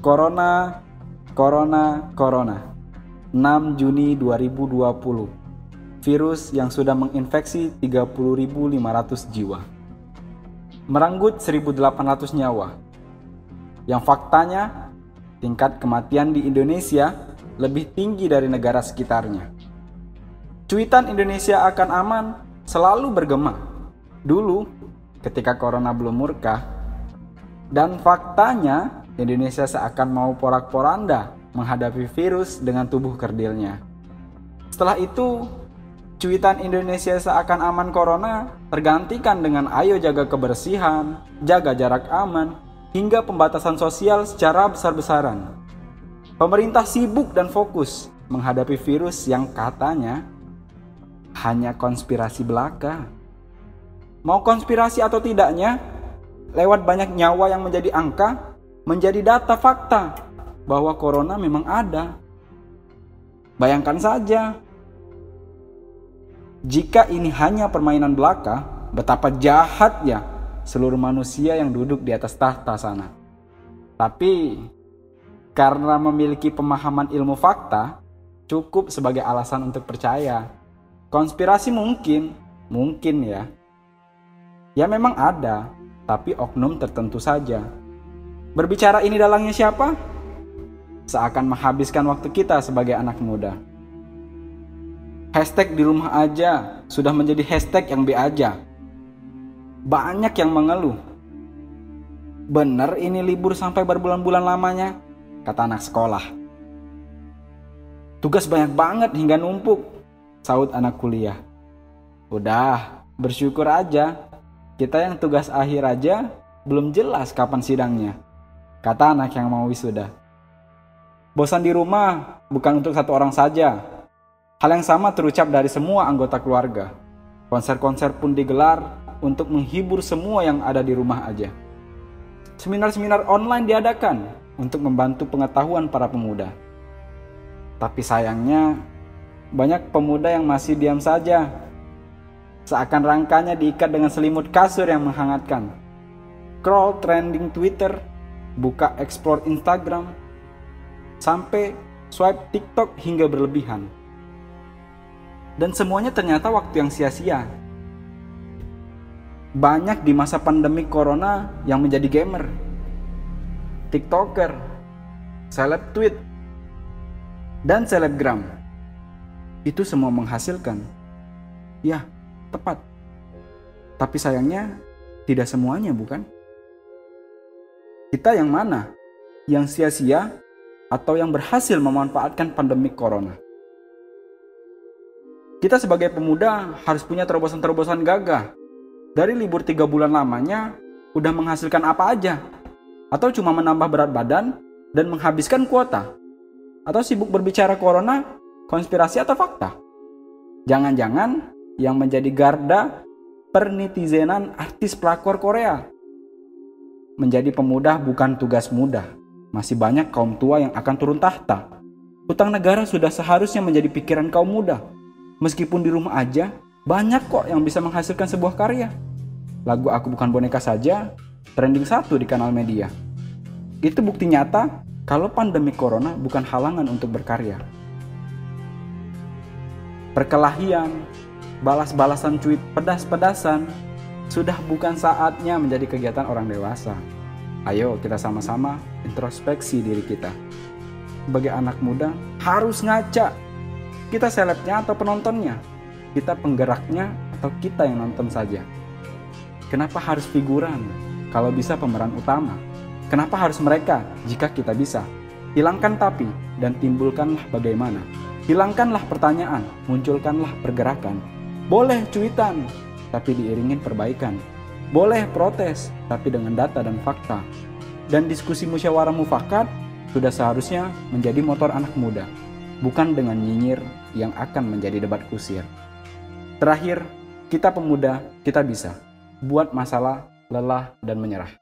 Corona, Corona, Corona. 6 Juni 2020. Virus yang sudah menginfeksi 30.500 jiwa. Meranggut 1.800 nyawa. Yang faktanya, tingkat kematian di Indonesia lebih tinggi dari negara sekitarnya. Cuitan Indonesia akan aman selalu bergema. Dulu, ketika corona belum murka, dan faktanya Indonesia seakan mau porak-poranda menghadapi virus dengan tubuh kerdilnya. Setelah itu, cuitan Indonesia seakan aman corona tergantikan dengan ayo jaga kebersihan, jaga jarak aman, hingga pembatasan sosial secara besar-besaran. Pemerintah sibuk dan fokus menghadapi virus yang katanya hanya konspirasi belaka. Mau konspirasi atau tidaknya, lewat banyak nyawa yang menjadi angka, menjadi data fakta bahwa corona memang ada. Bayangkan saja, jika ini hanya permainan belaka, betapa jahatnya seluruh manusia yang duduk di atas tahta sana. Tapi karena memiliki pemahaman ilmu fakta, cukup sebagai alasan untuk percaya. Konspirasi mungkin, mungkin ya. Ya memang ada, tapi oknum tertentu saja. Berbicara ini dalangnya siapa? seakan menghabiskan waktu kita sebagai anak muda. Hashtag di rumah aja sudah menjadi hashtag yang be aja. Banyak yang mengeluh. Bener ini libur sampai berbulan-bulan lamanya, kata anak sekolah. Tugas banyak banget hingga numpuk, saut anak kuliah. Udah, bersyukur aja. Kita yang tugas akhir aja belum jelas kapan sidangnya, kata anak yang mau wisuda. Bosan di rumah bukan untuk satu orang saja. Hal yang sama terucap dari semua anggota keluarga. Konser-konser pun digelar untuk menghibur semua yang ada di rumah aja. Seminar-seminar online diadakan untuk membantu pengetahuan para pemuda. Tapi sayangnya, banyak pemuda yang masih diam saja. Seakan rangkanya diikat dengan selimut kasur yang menghangatkan. Scroll trending Twitter, buka explore Instagram, sampai swipe TikTok hingga berlebihan. Dan semuanya ternyata waktu yang sia-sia. Banyak di masa pandemi corona yang menjadi gamer, TikToker, seleb tweet, dan selebgram. Itu semua menghasilkan. Ya, tepat. Tapi sayangnya tidak semuanya bukan? Kita yang mana? Yang sia-sia atau yang berhasil memanfaatkan pandemi corona. Kita sebagai pemuda harus punya terobosan-terobosan gagah. Dari libur tiga bulan lamanya, udah menghasilkan apa aja? Atau cuma menambah berat badan dan menghabiskan kuota? Atau sibuk berbicara corona, konspirasi atau fakta? Jangan-jangan yang menjadi garda pernitizenan artis pelakor Korea. Menjadi pemuda bukan tugas mudah masih banyak kaum tua yang akan turun tahta. Utang negara sudah seharusnya menjadi pikiran kaum muda. Meskipun di rumah aja, banyak kok yang bisa menghasilkan sebuah karya. Lagu Aku Bukan Boneka saja trending satu di kanal media. Itu bukti nyata kalau pandemi corona bukan halangan untuk berkarya. Perkelahian, balas-balasan tweet pedas-pedasan, sudah bukan saatnya menjadi kegiatan orang dewasa. Ayo kita sama-sama introspeksi diri kita. Sebagai anak muda harus ngaca. Kita selebnya atau penontonnya? Kita penggeraknya atau kita yang nonton saja? Kenapa harus figuran kalau bisa pemeran utama? Kenapa harus mereka jika kita bisa? Hilangkan tapi dan timbulkanlah bagaimana. Hilangkanlah pertanyaan, munculkanlah pergerakan. Boleh cuitan, tapi diiringin perbaikan boleh protes, tapi dengan data dan fakta. Dan diskusi musyawarah mufakat sudah seharusnya menjadi motor anak muda, bukan dengan nyinyir yang akan menjadi debat kusir. Terakhir, kita pemuda, kita bisa buat masalah, lelah, dan menyerah.